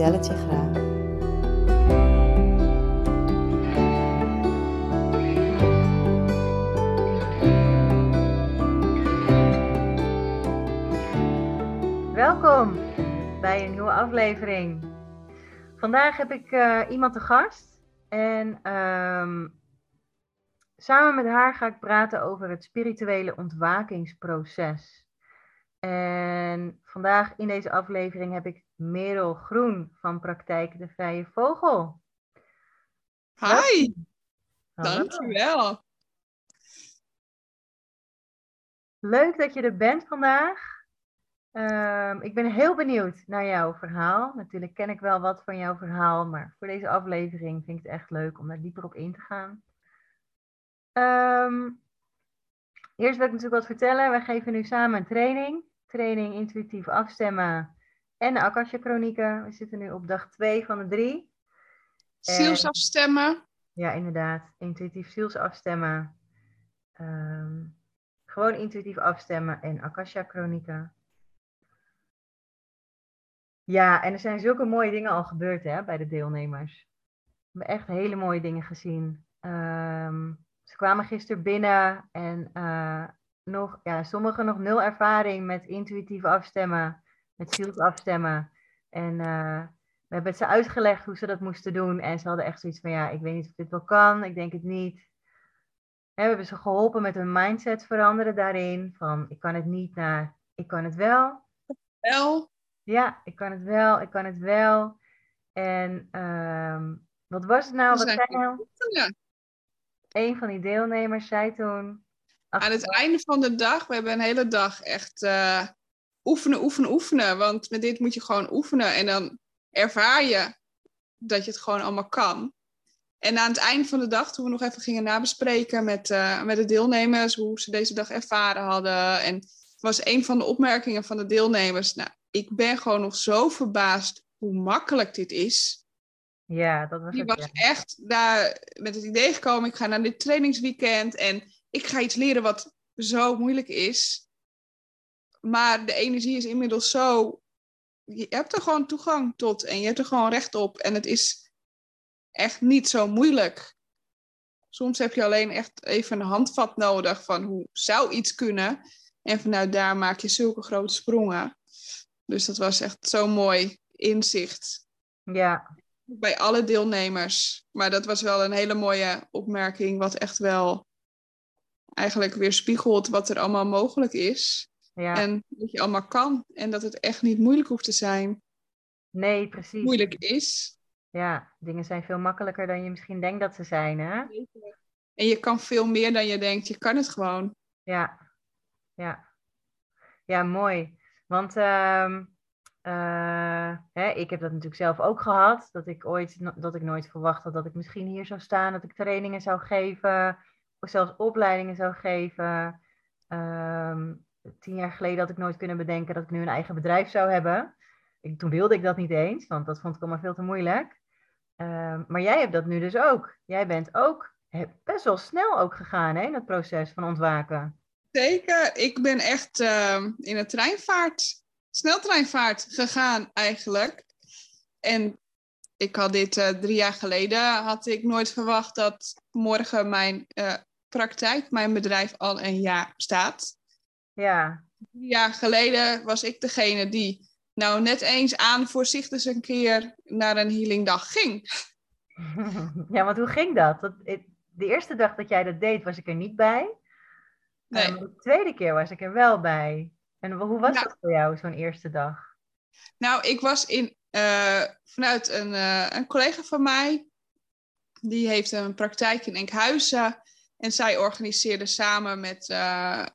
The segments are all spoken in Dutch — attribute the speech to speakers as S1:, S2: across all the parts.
S1: vertel graag. Welkom bij een nieuwe aflevering. Vandaag heb ik uh, iemand te gast en um, samen met haar ga ik praten over het spirituele ontwakingsproces. En vandaag in deze aflevering heb ik Merel Groen van Praktijk de Vrije Vogel.
S2: Hi, Hallo. dankjewel.
S1: Leuk dat je er bent vandaag. Um, ik ben heel benieuwd naar jouw verhaal. Natuurlijk ken ik wel wat van jouw verhaal, maar voor deze aflevering vind ik het echt leuk om daar dieper op in te gaan. Um, eerst wil ik natuurlijk wat vertellen. Wij geven nu samen een training. Training intuïtief afstemmen en de Akasha Chronieken. We zitten nu op dag 2 van de drie.
S2: Zielsafstemmen.
S1: Ja, inderdaad. Intuïtief zielsafstemmen. Um, gewoon intuïtief afstemmen en Akasha Chronieken. Ja, en er zijn zulke mooie dingen al gebeurd hè, bij de deelnemers. We hebben echt hele mooie dingen gezien. Um, ze kwamen gisteren binnen en uh, nog, ja, sommigen nog nul ervaring met intuïtief afstemmen, met ziels afstemmen. En uh, we hebben ze uitgelegd hoe ze dat moesten doen. En ze hadden echt zoiets van, ja, ik weet niet of dit wel kan, ik denk het niet. En we hebben ze geholpen met hun mindset veranderen daarin. Van, ik kan het niet naar, ik kan het wel.
S2: Wel.
S1: Ja, ik kan het wel, ik kan het wel. En um, wat was het nou? Wat zei nou? Een van die deelnemers zei toen.
S2: Aan het einde van de dag, we hebben een hele dag echt uh, oefenen, oefenen, oefenen. Want met dit moet je gewoon oefenen. En dan ervaar je dat je het gewoon allemaal kan. En aan het eind van de dag, toen we nog even gingen nabespreken met, uh, met de deelnemers, hoe ze deze dag ervaren hadden. En was een van de opmerkingen van de deelnemers. Nou, ik ben gewoon nog zo verbaasd hoe makkelijk dit is.
S1: Ja, dat was
S2: Die was echt daar met het idee gekomen, ik ga naar dit trainingsweekend en ik ga iets leren wat zo moeilijk is. Maar de energie is inmiddels zo, je hebt er gewoon toegang tot en je hebt er gewoon recht op. En het is echt niet zo moeilijk. Soms heb je alleen echt even een handvat nodig van hoe zou iets kunnen. En vanuit daar maak je zulke grote sprongen. Dus dat was echt zo'n mooi inzicht.
S1: Ja.
S2: Bij alle deelnemers. Maar dat was wel een hele mooie opmerking, wat echt wel eigenlijk weer spiegelt wat er allemaal mogelijk is.
S1: Ja.
S2: En dat je allemaal kan. En dat het echt niet moeilijk hoeft te zijn.
S1: Nee, precies.
S2: Moeilijk is.
S1: Ja, dingen zijn veel makkelijker dan je misschien denkt dat ze zijn, hè?
S2: En je kan veel meer dan je denkt. Je kan het gewoon.
S1: Ja, ja. Ja, mooi. Want uh, uh, hè, ik heb dat natuurlijk zelf ook gehad. Dat ik ooit dat ik nooit verwacht had dat ik misschien hier zou staan, dat ik trainingen zou geven, of zelfs opleidingen zou geven. Um, tien jaar geleden had ik nooit kunnen bedenken dat ik nu een eigen bedrijf zou hebben. Ik, toen wilde ik dat niet eens, want dat vond ik allemaal veel te moeilijk. Um, maar jij hebt dat nu dus ook. Jij bent ook best wel snel ook gegaan hè, het proces van ontwaken.
S2: Zeker. Ik ben echt uh, in een treinvaart, sneltreinvaart gegaan eigenlijk. En ik had dit uh, drie jaar geleden, had ik nooit verwacht dat morgen mijn uh, praktijk, mijn bedrijf al een jaar bestaat.
S1: Ja.
S2: Drie jaar geleden was ik degene die nou net eens aan voorzichtig een keer naar een healingdag ging.
S1: Ja, want hoe ging dat? De eerste dag dat jij dat deed, was ik er niet bij.
S2: Nee.
S1: Um, de tweede keer was ik er wel bij. En hoe was
S2: Nou.
S1: dat voor jou, zo'n eerste dag?
S2: Nou, ik was in, uh, vanuit een, uh, een collega van mij. Die heeft een praktijk in Enkhuizen. En zij organiseerde samen met, uh,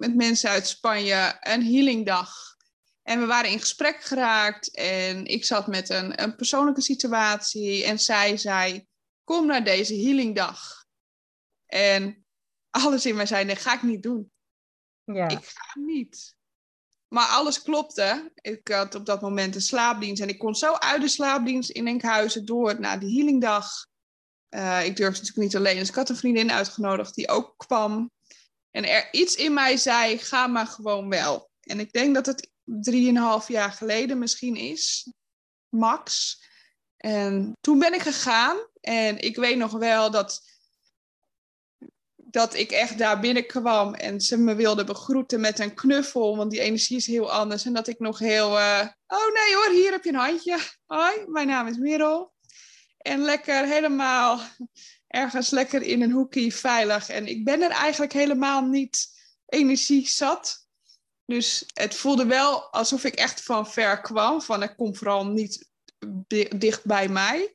S2: met mensen uit Spanje een healingdag. En we waren in gesprek geraakt en ik zat met een, een persoonlijke situatie en zij zei, kom naar deze healingdag. En alles in mij zei, nee, ga ik niet doen.
S1: Ja.
S2: Ik ga niet. Maar alles klopte. Ik had op dat moment een slaapdienst en ik kon zo uit de slaapdienst in Enkhuizen door naar die healingdag. Uh, ik durfde natuurlijk niet alleen, dus ik had een vriendin uitgenodigd die ook kwam. En er iets in mij zei, ga maar gewoon wel. En ik denk dat het drieënhalf jaar geleden misschien is, max. En toen ben ik gegaan en ik weet nog wel dat, dat ik echt daar binnenkwam en ze me wilden begroeten met een knuffel, want die energie is heel anders. En dat ik nog heel, uh, oh nee hoor, hier heb je een handje. Hoi, mijn naam is Merel. En lekker helemaal ergens lekker in een hoekje veilig. En ik ben er eigenlijk helemaal niet energie zat. Dus het voelde wel alsof ik echt van ver kwam. Van ik kom vooral niet dicht bij mij.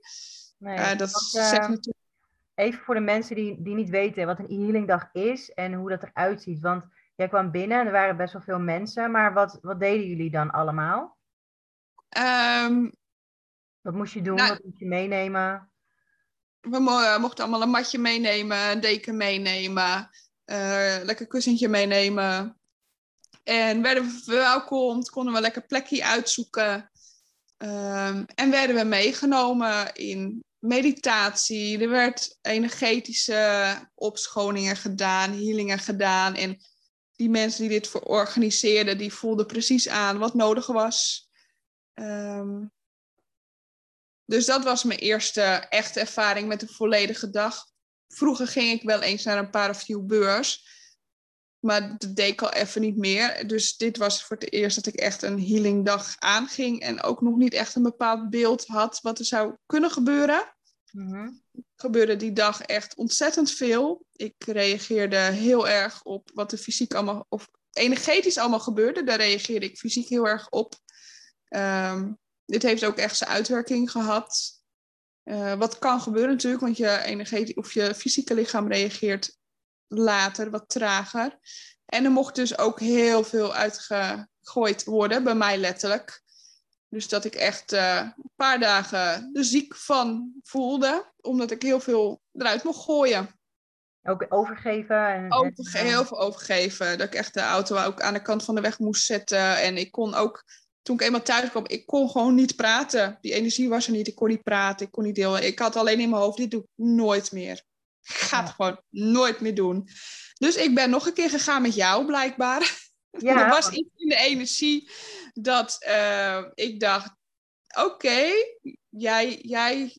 S1: Nee,
S2: uh, dat
S1: want,
S2: zegt
S1: uh,
S2: natuurlijk...
S1: Even voor de mensen die, die niet weten wat een healingdag is en hoe dat eruit ziet. Want jij kwam binnen en er waren best wel veel mensen. Maar wat, wat deden jullie dan allemaal?
S2: Um,
S1: Wat moest je doen?
S2: Nou-
S1: wat moest je meenemen?
S2: We mo- mochten allemaal een matje meenemen, een deken meenemen, eh, lekker kussentje meenemen. En werden we verwelkomd, konden we lekker plekje uitzoeken. Ehm, en werden we meegenomen in meditatie. Er werd energetische opschoningen gedaan, healingen gedaan. En die mensen die dit organiseerden, die voelden precies aan wat nodig was. Ehm, dus dat was mijn eerste echte ervaring met een volledige dag. Vroeger ging ik wel eens naar een paar beurs. Maar dat deed ik al even niet meer. Dus dit was voor het eerst dat ik echt een healingdag aanging. En ook nog niet echt een bepaald beeld had wat er zou kunnen gebeuren.
S1: Mhm.
S2: Gebeurde die dag echt ontzettend veel. Ik reageerde heel erg op wat er fysiek allemaal, of energetisch allemaal gebeurde. Daar reageerde ik fysiek heel erg op. Ehm, dit heeft ook echt zijn uitwerking gehad. Eh, wat kan gebeuren natuurlijk, want je, energetisch, of je fysieke lichaam reageert later, wat trager. En er mocht dus ook heel veel uitgegooid worden, bij mij letterlijk. Dus dat ik echt eh, een paar dagen er ziek van voelde, omdat ik heel veel eruit mocht gooien.
S1: Ook overgeven? En,
S2: Overge
S1: en,
S2: heel veel overgeven. Dat ik echt de auto ook aan de kant van de weg moest zetten. En ik kon ook, toen ik eenmaal thuis kwam, ik kon gewoon niet praten. Die energie was er niet. Ik kon niet praten, ik kon niet delen. Ik had alleen in mijn hoofd, dit doe ik nooit meer. Ik ga het
S1: Ja.
S2: gewoon nooit meer doen. Dus ik ben nog een keer gegaan met jou, blijkbaar.
S1: Ja,
S2: er was iets in de energie dat eh, ik dacht: oké, jij, jij,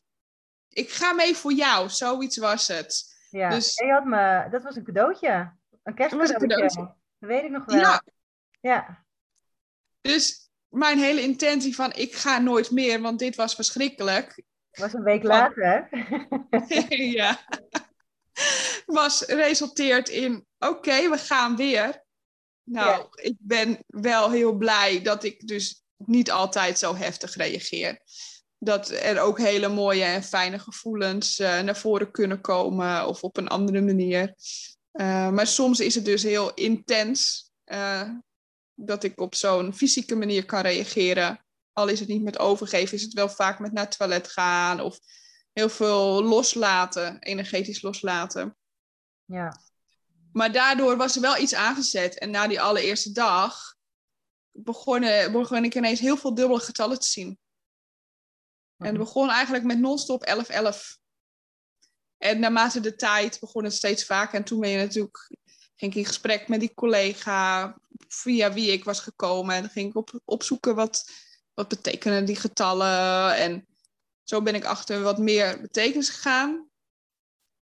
S2: ik ga mee voor jou. Zoiets was het.
S1: ja.
S2: dus-
S1: Jij had me, dat was een cadeautje. Een
S2: was een
S1: kerstcadeautje.
S2: cadeautje.
S1: Dat weet ik nog wel.
S2: Ja,
S1: ja.
S2: dus mijn hele intentie van: ik ga nooit meer, want dit was verschrikkelijk.
S1: was een week later, hè?
S2: ja. Was resulteert in: oké, we gaan weer. Nou,
S1: Ja.
S2: ik ben wel heel blij dat ik dus niet altijd zo heftig reageer. Dat er ook hele mooie en fijne gevoelens eh, naar voren kunnen komen of op een andere manier. Eh, maar soms is het dus heel intens eh, dat ik op zo'n fysieke manier kan reageren. Al is het niet met overgeven, is het wel vaak met naar het toilet gaan of heel veel loslaten, energetisch loslaten.
S1: Ja.
S2: Maar daardoor was er wel iets aangezet. En na die allereerste dag begonnen, begon ik ineens heel veel dubbele getallen te zien. En het begon eigenlijk met non-stop 11-11. En naarmate de tijd begon het steeds vaker. En toen ben je natuurlijk, ging ik in gesprek met die collega via wie ik was gekomen. En dan ging ik op, opzoeken wat, wat betekenen die getallen. En zo ben ik achter wat meer betekenis gegaan.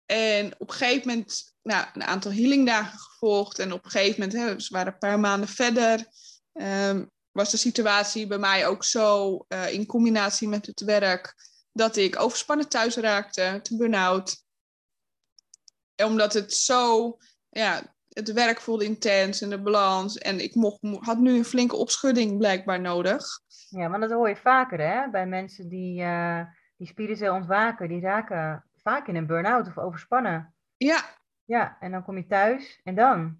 S2: En op een gegeven moment nou, een aantal healingdagen gevolgd. En op een gegeven moment, hè, waren een paar maanden verder, ehm, was de situatie bij mij ook zo eh, in combinatie met het werk dat ik overspannen thuis raakte, te burn-out. Omdat het zo, ja, het werk voelde intens en de balans. En ik mocht, had nu een flinke opschudding blijkbaar nodig.
S1: ja, want dat hoor je vaker, hè? Bij mensen die, eh die spiritueel ontwaken, die raken vaak in een burn-out of overspannen.
S2: Ja,
S1: Ja, en dan kom je thuis en dan?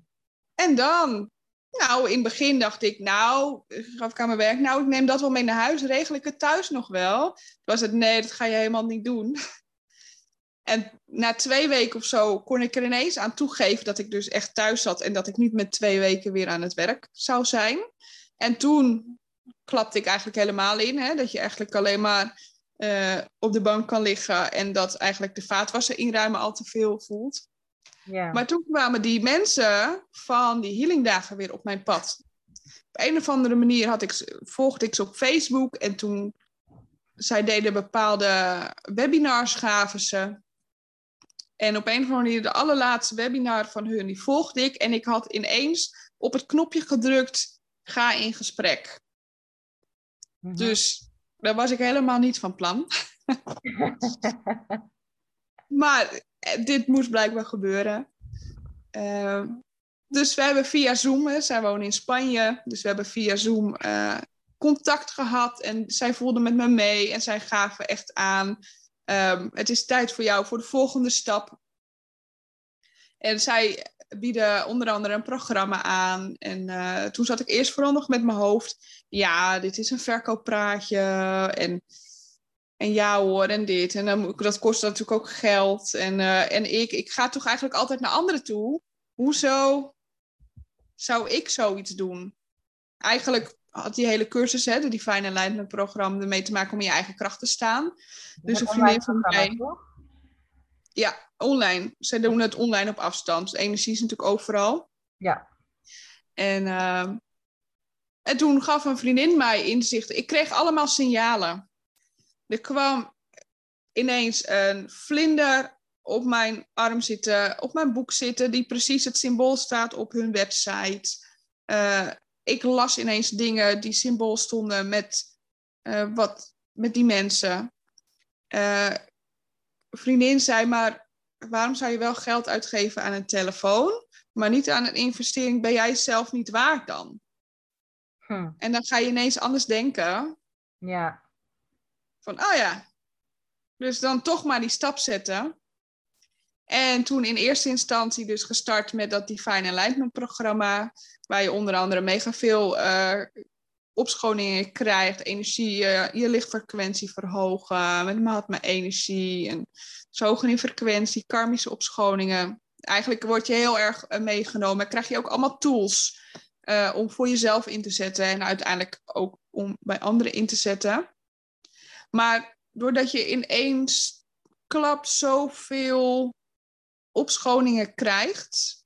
S2: en dan Nou, in het begin dacht ik, nou, gaf ik aan mijn werk, nou, ik neem dat wel mee naar huis, regel ik het thuis nog wel. Toen was het, nee, dat ga je helemaal niet doen. En na twee weken of zo kon ik er ineens aan toegeven dat ik dus echt thuis zat en dat ik niet met twee weken weer aan het werk zou zijn. En toen klapte ik eigenlijk helemaal in, hè, dat je eigenlijk alleen maar uh, op de bank kan liggen en dat eigenlijk de vaatwasser inruimen al te veel voelt. Ja. Maar toen kwamen die mensen van die healingdagen weer op mijn pad. Op een of andere manier had ik, volgde ik ze op Facebook en toen zij deden bepaalde webinars, gaven ze. En op een of andere manier, de allerlaatste webinar van hun, die volgde ik. En ik had ineens op het knopje gedrukt, ga in gesprek. Mhm. Dus daar was ik helemaal niet van plan. maar eh, dit moest blijkbaar gebeuren. Uh, dus we hebben via Zoom, zij wonen in Spanje, dus we hebben via Zoom uh, contact gehad en zij voelden met me mee en zij gaven echt aan, um, het is tijd voor jou voor de volgende stap. En zij bieden onder andere een programma aan. En uh, toen zat ik eerst vooral nog met mijn hoofd. Ja, dit is een verkooppraatje. En, en ja hoor, en dit. En dan, dat kost natuurlijk ook geld. En, uh, en ik, ik ga toch eigenlijk altijd naar anderen toe. Hoezo zou ik zoiets doen? Eigenlijk had die hele cursus, hè, de Divine Alignment programma, ermee te maken om in je eigen kracht te staan. Dus een vriendin van mij. Ja, online. Ze doen het online op afstand. De energie is natuurlijk overal.
S1: Ja.
S2: En, uh, en toen gaf een vriendin mij inzicht. Ik kreeg allemaal signalen. Er kwam ineens een vlinder op mijn arm zitten, op mijn boek zitten, die precies het symbool staat op hun website. Uh, ik las ineens dingen die symbool stonden met, uh, wat, met die mensen. Uh, vriendin zei maar, waarom zou je wel geld uitgeven aan een telefoon, maar niet aan een investering? Ben jij zelf niet waard dan? Hm. En dan ga je ineens anders denken.
S1: Ja.
S2: Van, oh ja. Dus dan toch maar die stap zetten. En toen in eerste instantie dus gestart met dat Divine Alignment programma, waar je onder andere mega veel uh, opschoningen krijgt, energie, uh, je lichtfrequentie verhogen, met Mahatma energie en zogen in frequentie, karmische opschoningen. Eigenlijk word je heel erg uh, meegenomen. Krijg je ook allemaal tools om voor jezelf in te zetten en uiteindelijk ook om bij anderen in te zetten. Maar doordat je ineens klap zoveel opschoningen krijgt,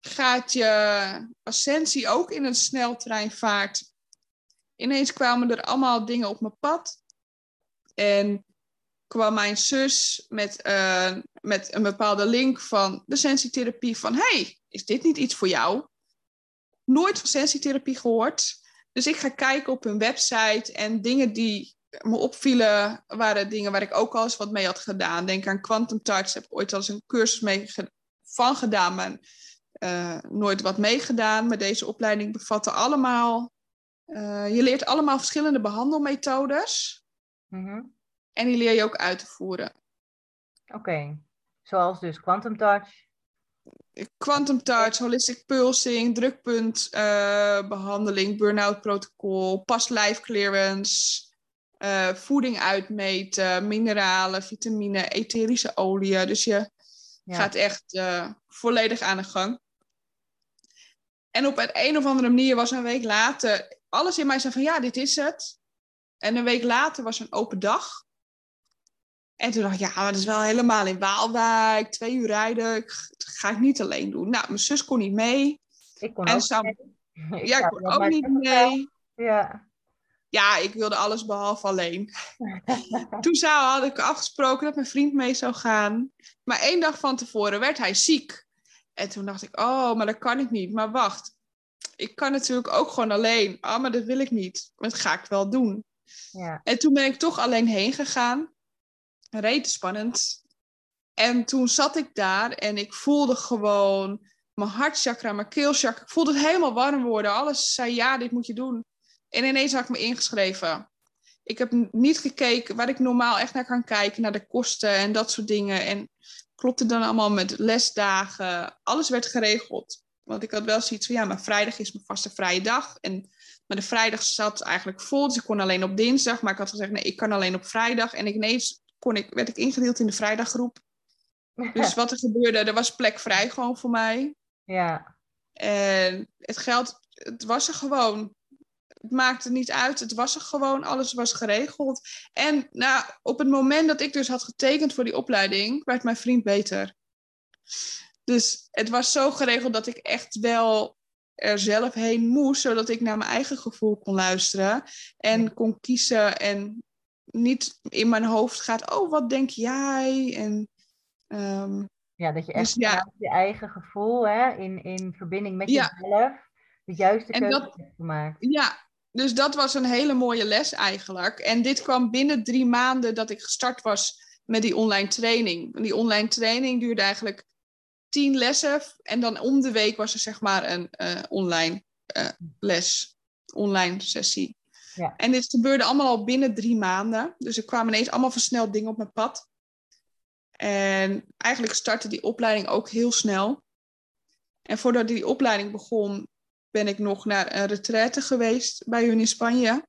S2: gaat je ascensie ook in een sneltreinvaart. Ineens kwamen er allemaal dingen op mijn pad. En kwam mijn zus met, uh, met een bepaalde link van de sensitherapie van... hey, is dit niet iets voor jou? Nooit van sensitherapie gehoord. Dus ik ga kijken op hun website en dingen die me opvielen waren dingen waar ik ook al eens wat mee had gedaan. Denk aan Quantum Touch. Heb ik ooit al eens een cursus mee van gedaan, maar uh, nooit wat meegedaan. Maar deze opleiding bevatte allemaal... Uh, je leert allemaal verschillende behandelmethodes. Mm En die leer je ook uit te voeren.
S1: Oké. Zoals dus Quantum Touch.
S2: Quantum Touch, Holistic Pulsing, drukpuntbehandeling, uh, burn-out protocol, past life clearance, uh, voeding uitmeten, mineralen, vitamine, etherische oliën. Dus je gaat echt uh, volledig aan de gang. En op een, een of andere manier was een week later, alles in mij zei van ja, dit is het. En een week later was een open dag. En toen dacht ik, ja, maar dat is wel helemaal in Waalwijk, twee uur rijden, dat ga ik niet alleen doen. Nou, mijn zus kon niet mee.
S1: Ik kon en ook Sam,
S2: mee. Ja, ik kon ook niet mee.
S1: Ja
S2: ja, ik wilde alles behalve alleen. Toen zou, had ik afgesproken dat mijn vriend mee zou gaan. Maar één dag van tevoren werd hij ziek. En toen dacht ik, oh, maar dat kan ik niet. Maar wacht, ik kan natuurlijk ook gewoon alleen. Oh, maar dat wil ik niet. Dat ga ik wel doen.
S1: Ja.
S2: En toen ben ik toch alleen heen gegaan. Reet spannend. En toen zat ik daar en ik voelde gewoon mijn hartchakra, mijn keelchakra. Ik voelde het helemaal warm worden. Alles zei ja, dit moet je doen. En ineens had ik me ingeschreven. Ik heb niet gekeken waar ik normaal echt naar kan kijken, naar de kosten en dat soort dingen. En klopte dan allemaal met lesdagen. Alles werd geregeld. Want ik had wel zoiets van, ja, maar vrijdag is mijn vaste vrije dag. En, maar de vrijdag zat eigenlijk vol, dus ik kon alleen op dinsdag. Maar ik had gezegd, nee, ik kan alleen op vrijdag. En ineens kon ik, werd ik ingedeeld in de vrijdaggroep. Dus wat er gebeurde, er was plek vrij gewoon voor mij.
S1: Ja.
S2: En het geld, het was er gewoon. Het maakte niet uit, het was er gewoon, alles was geregeld. En nou, op het moment dat ik dus had getekend voor die opleiding, werd mijn vriend beter. Dus het was zo geregeld dat ik echt wel er zelf heen moest, zodat ik naar mijn eigen gevoel kon luisteren en kon kiezen en niet in mijn hoofd gaat, oh, wat denk jij? En, um,
S1: ja, dat je dus echt dus, ja. je eigen gevoel, hè, in, in verbinding met ja. jezelf, de juiste keuze hebt gemaakt.
S2: Ja, dus dat was een hele mooie les eigenlijk. En dit kwam binnen drie maanden dat ik gestart was met die online training. Die online training duurde eigenlijk tien lessen. En dan om de week was er zeg maar een uh, online uh, les, online sessie. Ja. En dit gebeurde allemaal al binnen drie maanden. Dus er kwamen ineens allemaal versneld dingen op mijn pad. En eigenlijk startte die opleiding ook heel snel. En voordat die opleiding begon, ben ik nog naar een retraite geweest bij hun in Spanje.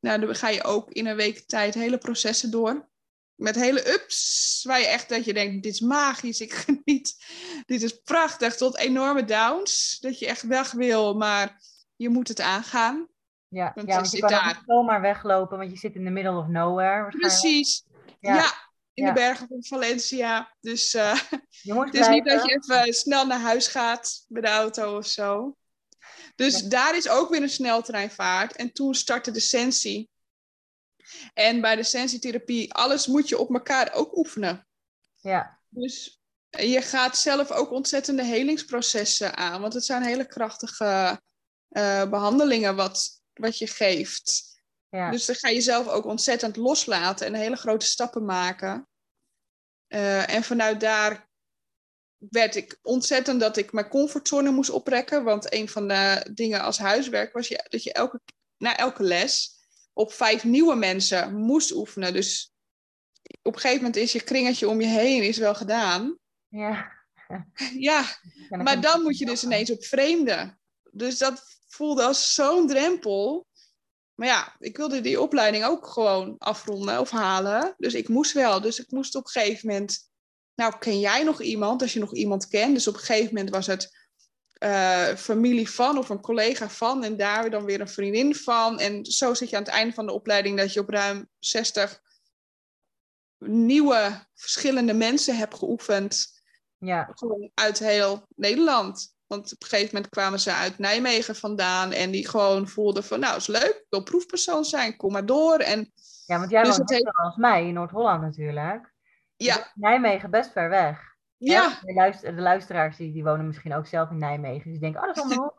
S2: Nou, dan ga je ook in een week tijd hele processen door met hele ups, waar je echt dat je denkt, dit is magisch, ik geniet, dit is prachtig, tot enorme downs, dat je echt weg wil, maar je moet het aangaan.
S1: Ja, want, ja, want je, kan daar. niet zomaar weglopen, want je zit in the middle of nowhere.
S2: Precies, ja, in de bergen van Valencia. Dus uh, het is niet dat je even snel naar huis gaat met de auto of zo. Dus daar is ook weer een sneltreinvaart. En toen startte de Sensi. En bij de sensitherapie, alles moet je op elkaar ook oefenen.
S1: Ja.
S2: Dus je gaat zelf ook ontzettende helingsprocessen aan. Want het zijn hele krachtige uh, behandelingen wat, wat je geeft. Ja. Dus dan ga je zelf ook ontzettend loslaten en hele grote stappen maken. Uh, en vanuit daar werd ik ontzettend dat ik mijn comfortzone moest oprekken. Want een van de dingen als huiswerk was je, dat je elke, na elke les op vijf nieuwe mensen moest oefenen. Dus op een gegeven moment is je kringetje om je heen is wel gedaan.
S1: Ja.
S2: Ja, maar dan moet je dus ineens op vreemden. Dus dat voelde als zo'n drempel. Maar ja, ik wilde die opleiding ook gewoon afronden of halen. Dus ik moest wel. Dus ik moest op een gegeven moment. Nou, ken jij nog iemand? Als je nog iemand kent. Dus op een gegeven moment was het uh, familie van of een collega van en daar dan weer een vriendin van. En zo zit je aan het einde van de opleiding dat je op ruim 60 nieuwe verschillende mensen hebt geoefend.
S1: Ja.
S2: Gewoon uit heel Nederland. Want op een gegeven moment kwamen ze uit Nijmegen vandaan en die gewoon voelden van nou is leuk, ik wil proefpersoon zijn, kom maar door. En,
S1: ja, want jij dus woont net als mij in Noord-Holland natuurlijk.
S2: Ja.
S1: Nijmegen best ver weg.
S2: Ja.
S1: De, luister, de, luisteraars die, die wonen misschien ook zelf in Nijmegen. Dus die denken, oh, dat is allemaal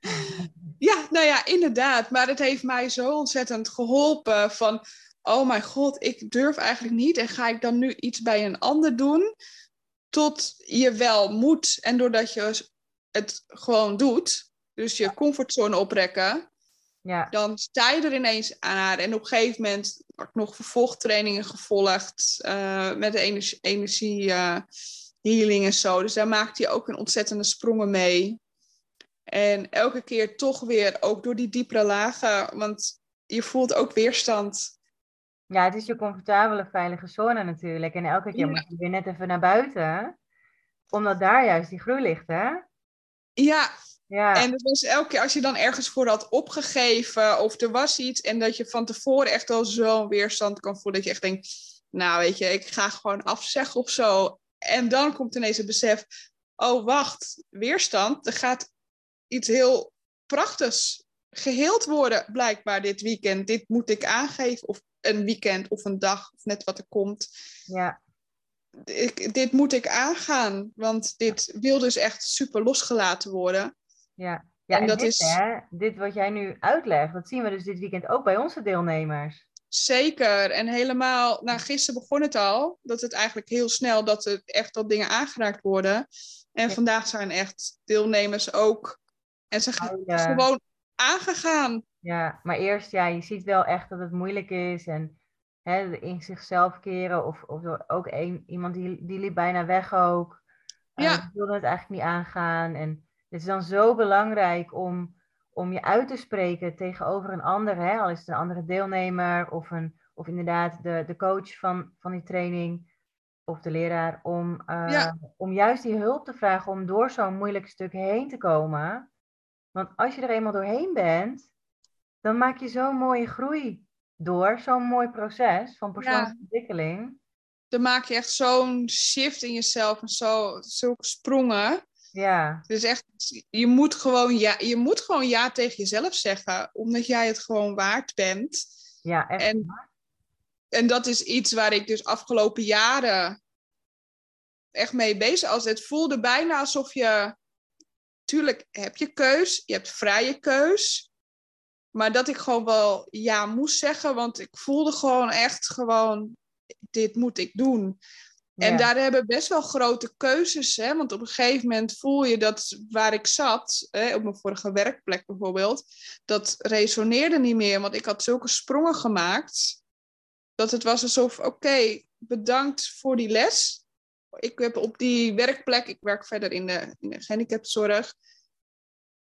S2: Ja, nou ja, inderdaad. Maar het heeft mij zo ontzettend geholpen van... Oh mijn god, ik durf eigenlijk niet. En ga ik dan nu iets bij een ander doen? Tot je wel moet. En doordat je het gewoon doet. Dus je comfortzone oprekken.
S1: Ja.
S2: Dan sta je er ineens aan. En op een gegeven moment heb ik nog vervolgtrainingen gevolgd. Uh, met de energie, energie uh, healing en zo. Dus daar maakte hij ook een ontzettende sprongen mee. En elke keer toch weer, ook door die diepere lagen. Want je voelt ook weerstand.
S1: Ja, het is je comfortabele, veilige zone natuurlijk. En elke keer moet je weer net even naar buiten. Omdat daar juist die groei ligt, hè?
S2: Ja, ja. En het was elke keer als je dan ergens voor had opgegeven of er was iets en dat je van tevoren echt al zo'n weerstand kan voelen dat je echt denkt, nou weet je, ik ga gewoon afzeggen of zo. En dan komt ineens het besef, oh wacht, weerstand, er gaat iets heel prachtigs geheeld worden blijkbaar dit weekend. Dit moet ik aangeven of een weekend of een dag of net wat er komt.
S1: Ja.
S2: Ik, dit moet ik aangaan, want dit wil dus echt super losgelaten worden.
S1: Ja, ja en, dat dit, is... Hè, dit wat jij nu uitlegt, dat zien we dus dit weekend ook bij onze deelnemers.
S2: Zeker. En helemaal, nou gisteren begon het al, dat het eigenlijk heel snel, dat er echt al dingen aangeraakt worden. En vandaag zijn echt deelnemers ook. En ze gaan gewoon aangegaan.
S1: Ja, maar eerst, ja, je ziet wel echt dat het moeilijk is. En hè, in zichzelf keren. Of, of ook een, iemand die, die liep bijna weg ook. Uh,
S2: ja.
S1: Die wilde het eigenlijk niet aangaan. En Het is dan zo belangrijk om, om je uit te spreken tegenover een ander, hè? al is het een andere deelnemer of, een, of inderdaad de, de coach van, van die training of de leraar, om, eh, om juist die hulp te vragen om door zo'n moeilijk stuk heen te komen. Want als je er eenmaal doorheen bent, dan maak je zo'n mooie groei door, zo'n mooi proces van persoonlijke ontwikkeling.
S2: Dan maak je echt zo'n shift in jezelf en zo, zulke sprongen.
S1: Ja.
S2: Dus echt, je moet, gewoon ja, je moet gewoon ja tegen jezelf zeggen, omdat jij het gewoon waard bent.
S1: Ja, echt.
S2: En, en dat is iets waar ik dus afgelopen jaren echt mee bezig was. Het voelde bijna alsof je, tuurlijk heb je keus, je hebt vrije keus. Maar dat ik gewoon wel ja moest zeggen, want ik voelde gewoon echt gewoon, dit moet ik doen. En daar hebben best wel grote keuzes, hè? want op een gegeven moment voel je dat waar ik zat, hè, op mijn vorige werkplek bijvoorbeeld, dat resoneerde niet meer, want ik had zulke sprongen gemaakt, dat het was alsof, oké, bedankt voor die les. Ik heb op die werkplek, ik werk verder in de, in de gehandicaptenzorg,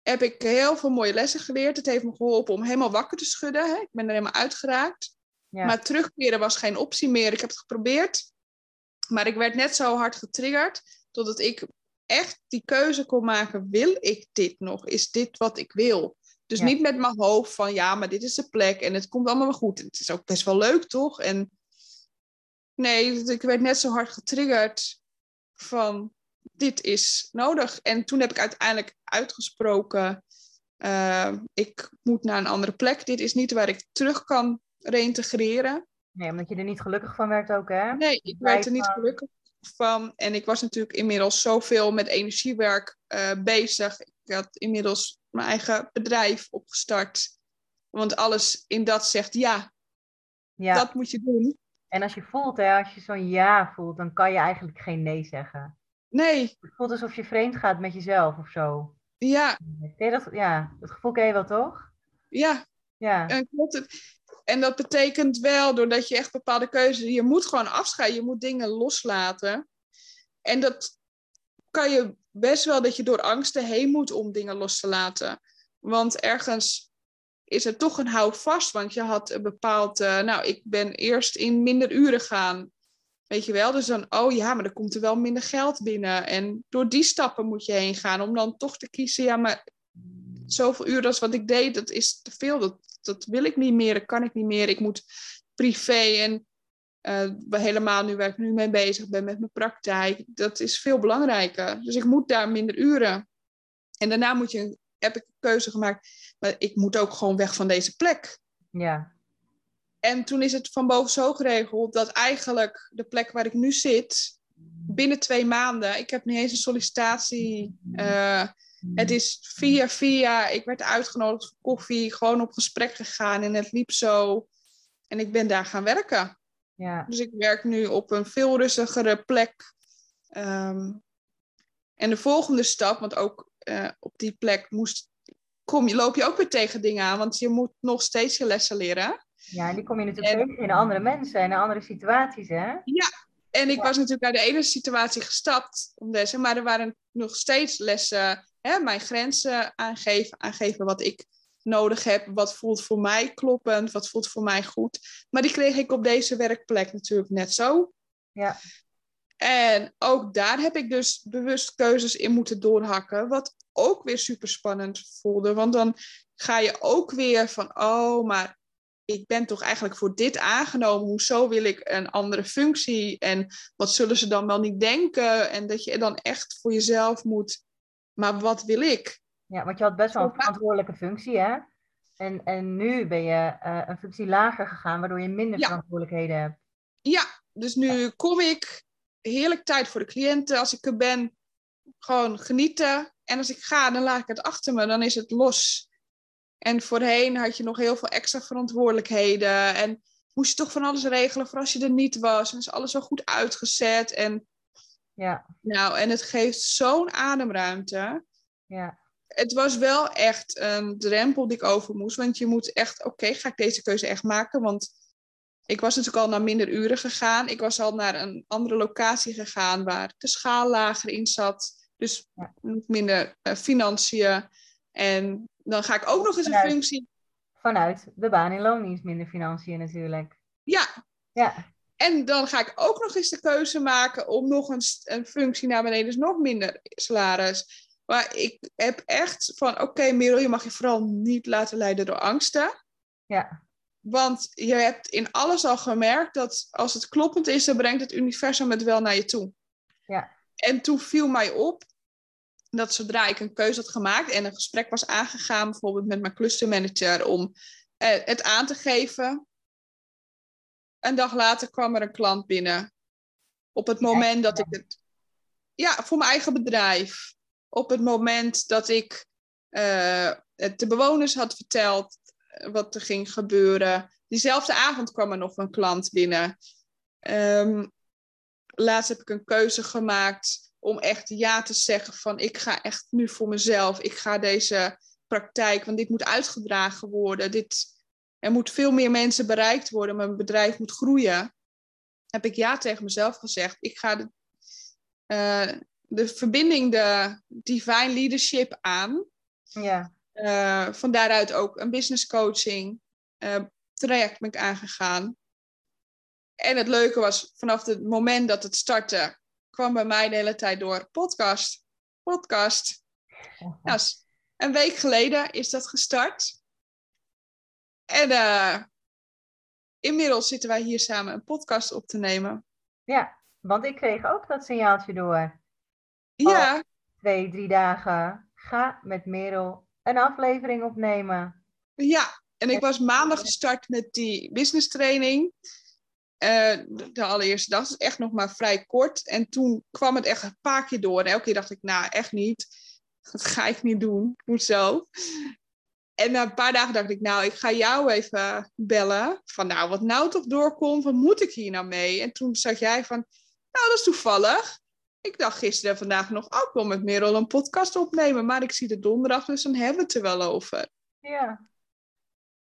S2: heb ik heel veel mooie lessen geleerd. Het heeft me geholpen om helemaal wakker te schudden. Hè? Ik ben er helemaal uitgeraakt. Ja. Maar terugkeren was geen optie meer. Ik heb het geprobeerd. Maar ik werd net zo hard getriggerd totdat ik echt die keuze kon maken: wil ik dit nog? Is dit wat ik wil? Dus niet met mijn hoofd van ja, maar dit is de plek en het komt allemaal wel goed. Het is ook best wel leuk, toch? En nee, ik werd net zo hard getriggerd van dit is nodig. En toen heb ik uiteindelijk uitgesproken: uh, ik moet naar een andere plek. Dit is niet waar ik terug kan reïntegreren.
S1: Nee, omdat je er niet gelukkig van werd ook, hè?
S2: Nee, ik werd er niet gelukkig van. En ik was natuurlijk inmiddels zoveel met energiewerk uh, bezig. Ik had inmiddels mijn eigen bedrijf opgestart. Want alles in dat zegt ja, ja. dat moet je doen.
S1: En als je voelt, hè, als je zo'n ja voelt, dan kan je eigenlijk geen nee zeggen.
S2: Nee.
S1: Het voelt alsof je vreemd gaat met jezelf of zo.
S2: Ja.
S1: dat, ja, dat gevoel ken je wel, toch?
S2: Ja.
S1: Ja.
S2: En klopt het. En dat betekent wel, doordat je echt bepaalde keuzes... Je moet gewoon afscheiden, je moet dingen loslaten. En dat kan je best wel dat je door angsten heen moet om dingen los te laten. Want ergens is er toch een houvast. Want je had een bepaald... Uh, nou, ik ben eerst in minder uren gaan. Weet je wel? Dus dan, oh ja, maar er komt er wel minder geld binnen. En door die stappen moet je heen gaan om dan toch te kiezen. Ja, maar zoveel uren als wat ik deed, dat is te veel. Dat, dat wil ik niet meer, dat kan ik niet meer. Ik moet privé en uh, helemaal nu waar ik nu mee bezig ben met mijn praktijk, dat is veel belangrijker. Dus ik moet daar minder uren. En daarna moet je, heb ik een keuze gemaakt, maar ik moet ook gewoon weg van deze plek.
S1: Ja.
S2: En toen is het van boven zo geregeld dat eigenlijk de plek waar ik nu zit, binnen twee maanden, ik heb niet eens een sollicitatie. Uh, het is via via, ik werd uitgenodigd voor koffie, gewoon op gesprek gegaan en het liep zo. En ik ben daar gaan werken.
S1: Ja.
S2: Dus ik werk nu op een veel rustigere plek. Um, en de volgende stap, want ook uh, op die plek moest, kom, je, loop je ook weer tegen dingen aan, want je moet nog steeds je lessen leren.
S1: Ja, en die kom je natuurlijk en, tegen in andere mensen en in andere situaties, hè?
S2: Ja, en ik was natuurlijk uit de ene situatie gestapt om lessen, maar er waren nog steeds lessen hè, mijn grenzen aangeven, aangeven wat ik nodig heb, wat voelt voor mij kloppend, wat voelt voor mij goed. Maar die kreeg ik op deze werkplek natuurlijk net zo.
S1: Ja.
S2: En ook daar heb ik dus bewust keuzes in moeten doorhakken, wat ook weer super spannend voelde. Want dan ga je ook weer van, oh, maar ik ben toch eigenlijk voor dit aangenomen. Hoezo wil ik een andere functie? En wat zullen ze dan wel niet denken? En dat je dan echt voor jezelf moet maar wat wil ik?
S1: Ja, want je had best wel een verantwoordelijke functie, hè? En, en nu ben je uh, een functie lager gegaan, waardoor je minder verantwoordelijkheden hebt.
S2: Ja, dus nu kom ik heerlijk tijd voor de cliënten. Als ik er ben, gewoon genieten. En als ik ga, dan laat ik het achter me, dan is het los. En voorheen had je nog heel veel extra verantwoordelijkheden. En moest je toch van alles regelen voor als je er niet was. En is alles zo goed uitgezet. En
S1: ja.
S2: Nou, en het geeft zo'n ademruimte.
S1: Ja.
S2: Het was wel echt een drempel die ik over moest. Want je moet echt, oké, ga ik deze keuze echt maken? Want ik was natuurlijk al naar minder uren gegaan. Ik was al naar een andere locatie gegaan waar de schaal lager in zat. Dus
S1: Ja.
S2: minder eh, financiën. En dan ga ik ook nog eens een functie.
S1: Vanuit de baan in loondienst minder financiën natuurlijk.
S2: Ja,
S1: Ja,
S2: en dan ga ik ook nog eens de keuze maken om nog een, een functie naar beneden, dus nog minder salaris. Maar ik heb echt van, oké Merel, je mag je vooral niet laten leiden door angsten.
S1: ja,
S2: Want je hebt in alles al gemerkt dat als het kloppend is, dan brengt het universum het wel naar je toe.
S1: Ja.
S2: En toen viel mij op dat zodra ik een keuze had gemaakt en een gesprek was aangegaan, bijvoorbeeld met mijn clustermanager, om eh, het aan te geven, een dag later kwam er een klant binnen. Op het moment dat ik het. Ja, voor mijn eigen bedrijf. Op het moment dat ik eh, het de bewoners had verteld eh, wat er ging gebeuren. Diezelfde avond kwam er nog een klant binnen. Ehm, laatst heb ik een keuze gemaakt om echt ja te zeggen van ik ga echt nu voor mezelf. Ik ga deze praktijk, want dit moet uitgedragen worden. Dit, er moet veel meer mensen bereikt worden. Mijn bedrijf moet groeien. Heb ik ja tegen mezelf gezegd. Ik ga de, eh, de verbinding, de divine leadership aan.
S1: ja,
S2: Eh, van daaruit ook een business coaching eh, traject ben ik aangegaan. En het leuke was, vanaf het moment dat het startte, kwam bij mij de hele tijd door podcast. Podcast. Nou, s- een week geleden is dat gestart. En eh, inmiddels zitten wij hier samen een podcast op te nemen.
S1: ja. Want ik kreeg ook dat signaaltje door.
S2: Ja,
S1: Twee, drie dagen. Ga met Merel een aflevering opnemen.
S2: ja. En ik was maandag gestart met die business training. Eh, de, allereerste dag, dus echt nog maar vrij kort. En toen kwam het echt een paar keer door. En elke keer dacht ik, nou, echt niet. Dat ga ik niet doen. Ik moet zo. En na een paar dagen dacht ik, nou, ik ga jou even bellen. Van, nou, wat nou toch doorkomt, wat moet ik hier nou mee? En toen zag jij van, nou, dat is toevallig. Ik dacht gisteren en vandaag nog, ook wel met Merel een podcast opnemen. Maar ik zie de donderdag, dus dan hebben we het er wel over.
S1: Ja,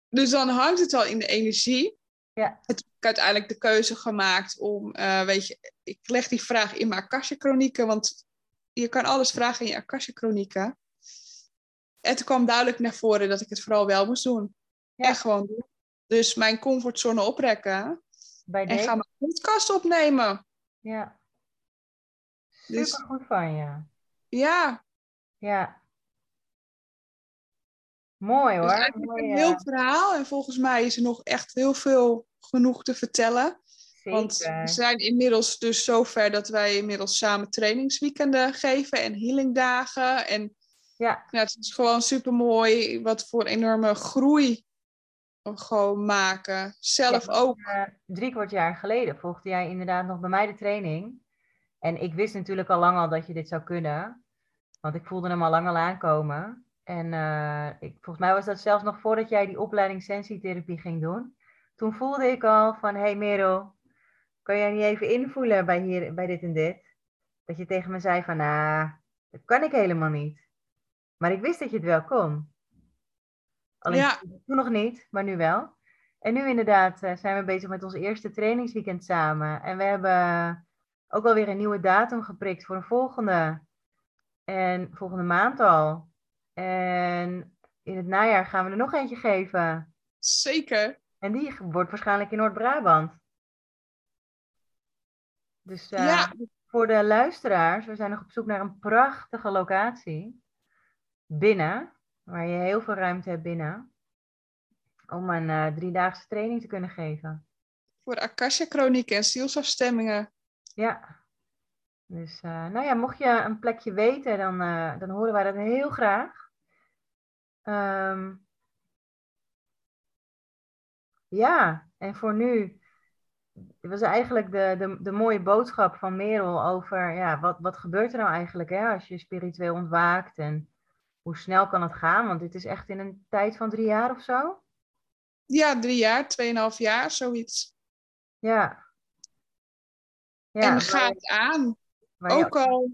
S2: Dus dan hangt het al in de energie.
S1: Ja.
S2: En toen heb ik uiteindelijk de keuze gemaakt om, eh, weet je, ik leg die vraag in mijn Akasha-chronieken, want je kan alles vragen in je Akasha-chronieken. En toen kwam duidelijk naar voren dat ik het vooral wel moest doen.
S1: Ja.
S2: En gewoon doen. Dus mijn comfortzone oprekken
S1: bij
S2: en ga mijn podcast opnemen.
S1: Ja.
S2: Dus-
S1: Super goed van je.
S2: Ja,
S1: Ja. Mooi
S2: dus
S1: hoor.
S2: eigenlijk
S1: Mooi,
S2: een heel verhaal. En volgens mij is er nog echt heel veel genoeg te vertellen. Want we zijn inmiddels dus zover dat wij inmiddels samen trainingsweekenden geven en healingdagen. En
S1: Ja,
S2: het is gewoon super mooi wat voor enorme groei gewoon maken. Zelf
S1: Ja,
S2: ook.
S1: eh, drie kwart jaar geleden volgde jij inderdaad nog bij mij de training. En ik wist natuurlijk al lang al dat je dit zou kunnen. Want ik voelde hem al lang al aankomen. En eh, ik, volgens mij was dat zelfs nog voordat jij die opleiding sensitherapie ging doen. Toen voelde ik al van, hé hey Merel, kan jij niet even invoelen bij, hier, bij dit en dit? Dat je tegen me zei van, nou, dat kan ik helemaal niet. Maar ik wist dat je het wel kon. Alleen
S2: Ja.
S1: toen nog niet, maar nu wel. En nu inderdaad eh, zijn we bezig met ons eerste trainingsweekend samen. En we hebben ook alweer een nieuwe datum geprikt voor een volgende. En volgende maand al. En in het najaar gaan we er nog eentje geven.
S2: Zeker.
S1: En die wordt waarschijnlijk in Noord-Brabant. Dus eh,
S2: Ja.
S1: voor de luisteraars, we zijn nog op zoek naar een prachtige locatie. Binnen, waar je heel veel ruimte hebt binnen. Om een eh, driedaagse training te kunnen geven.
S2: Voor Akasha-chronieken en zielsafstemmingen.
S1: Ja. Dus eh, nou ja, mocht je een plekje weten, dan, eh, dan horen wij dat heel graag. Ehm, ja, en voor nu was eigenlijk de, de, de mooie boodschap van Merel over ja, wat, wat gebeurt er nou eigenlijk hè, als je spiritueel ontwaakt en hoe snel kan het gaan? Want dit is echt in een tijd van drie jaar of zo.
S2: Ja, drie jaar, tweeënhalf jaar, zoiets.
S1: Ja. ja
S2: en ga het aan. Ook al,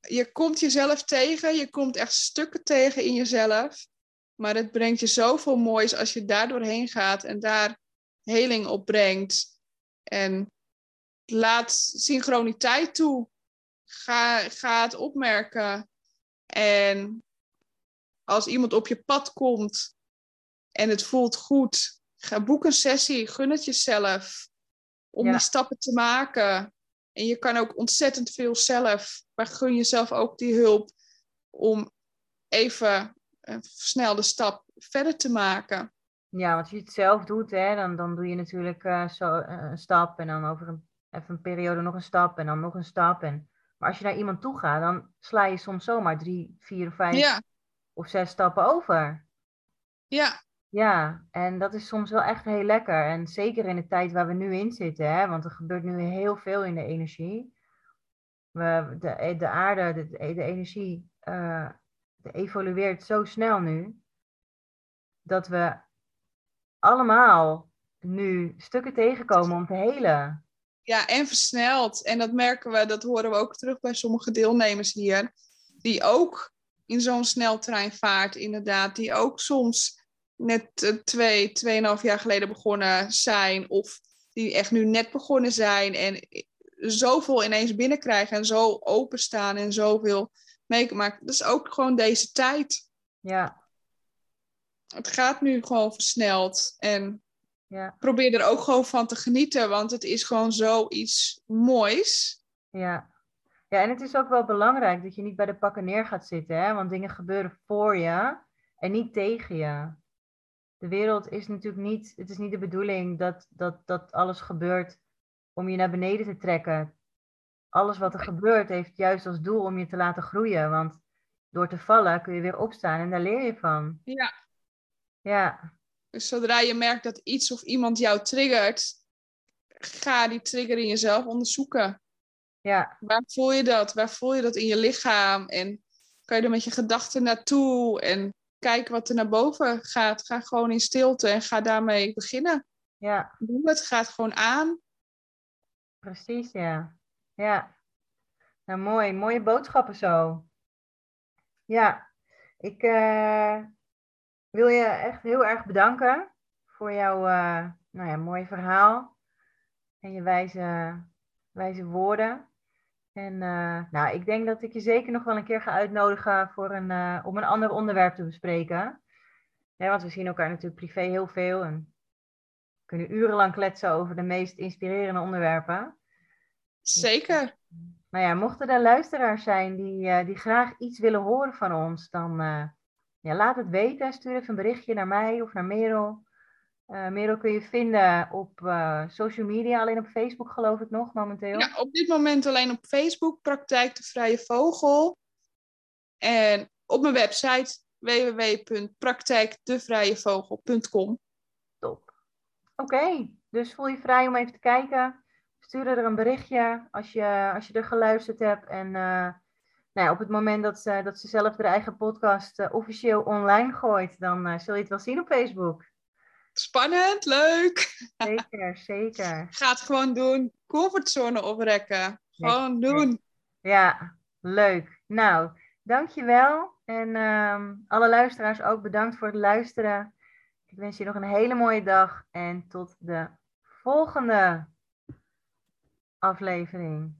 S2: je komt jezelf tegen, je komt echt stukken tegen in jezelf. Maar het brengt je zoveel moois als je daar doorheen gaat en daar heling op brengt. En laat synchroniteit toe. ga, ga het opmerken. En als iemand op je pad komt en het voelt goed, ga boek een sessie, gun het jezelf om
S1: Ja.
S2: die stappen te maken. En je kan ook ontzettend veel zelf, maar gun jezelf ook die hulp om even een versnelde stap verder te maken.
S1: Ja, want als je het zelf doet, hè, dan, dan doe je natuurlijk eh, zo, eh, een stap en dan over een, even een periode nog een stap en dan nog een stap. En, maar als je naar iemand toe gaat, dan sla je soms zomaar drie, vier, vijf
S2: Ja,
S1: of zes stappen over.
S2: ja,
S1: Ja, en dat is soms wel echt heel lekker. En zeker in de tijd waar we nu in zitten, hè, want er gebeurt nu heel veel in de energie. We, de, de aarde, de, de energie, eh, de evolueert zo snel nu, dat we allemaal nu stukken tegenkomen om te helen.
S2: Ja, en versneld. En dat merken we, dat horen we ook terug bij sommige deelnemers hier. Die ook in zo'n sneltrein vaart, inderdaad. Die ook soms net eh, twee, tweeënhalf jaar geleden begonnen zijn. Of die echt nu net begonnen zijn. En zoveel ineens binnenkrijgen. En zo openstaan en zoveel meemaken. Dat is ook gewoon deze tijd.
S1: Ja,
S2: Het gaat nu gewoon versneld. En
S1: ja,
S2: probeer er ook gewoon van te genieten. Want het is gewoon zoiets moois.
S1: ja. Ja, en het is ook wel belangrijk dat je niet bij de pakken neer gaat zitten, hè? want dingen gebeuren voor je en niet tegen je. De wereld is natuurlijk niet, het is niet de bedoeling dat, dat, dat alles gebeurt om je naar beneden te trekken. Alles wat er gebeurt heeft juist als doel om je te laten groeien, want door te vallen kun je weer opstaan en daar leer je van.
S2: Ja.
S1: Ja,
S2: Dus zodra je merkt dat iets of iemand jou triggert, ga die trigger in jezelf onderzoeken.
S1: ja,
S2: Waar voel je dat? Waar voel je dat in je lichaam? En kan je er met je gedachten naartoe? En kijk wat er naar boven gaat. Ga gewoon in stilte en ga daarmee beginnen.
S1: ja,
S2: Doe het, ga het gewoon aan.
S1: precies, ja. Ja, nou mooi, mooie boodschappen zo. Ja, ik eh, wil je echt heel erg bedanken voor jouw eh, nou ja, mooie verhaal en je wijze, wijze woorden. En eh, nou, ik denk dat ik je zeker nog wel een keer ga uitnodigen voor een, eh, om een ander onderwerp te bespreken. Ja, want we zien elkaar natuurlijk privé heel veel en kunnen urenlang kletsen over de meest inspirerende onderwerpen.
S2: Zeker.
S1: Nou ja, mochten er luisteraars zijn die, die graag iets willen horen van ons, dan ja, laat het weten. Stuur even een berichtje naar mij of naar Merel. Eh Merel kun je vinden op eh, social media, alleen op Facebook geloof ik nog momenteel.
S2: Ja, op dit moment alleen op Facebook, Praktijk de Vrije Vogel. En op mijn website www.praktijkdevrijevogel.com.
S1: Top. Oké, dus voel je vrij om even te kijken. Stuur er een berichtje als je, als je er geluisterd hebt. En eh, nou op het moment dat ze, dat ze zelf haar eigen podcast eh, officieel online gooit, dan eh, zul je het wel zien op Facebook.
S2: Spannend, leuk.
S1: Zeker, zeker.
S2: Ga het gewoon doen. Comfortzone oprekken. Gewoon doen.
S1: Ja, leuk. Nou, dankjewel. En ehm, alle luisteraars ook bedankt voor het luisteren. Ik wens je nog een hele mooie dag en tot de volgende aflevering.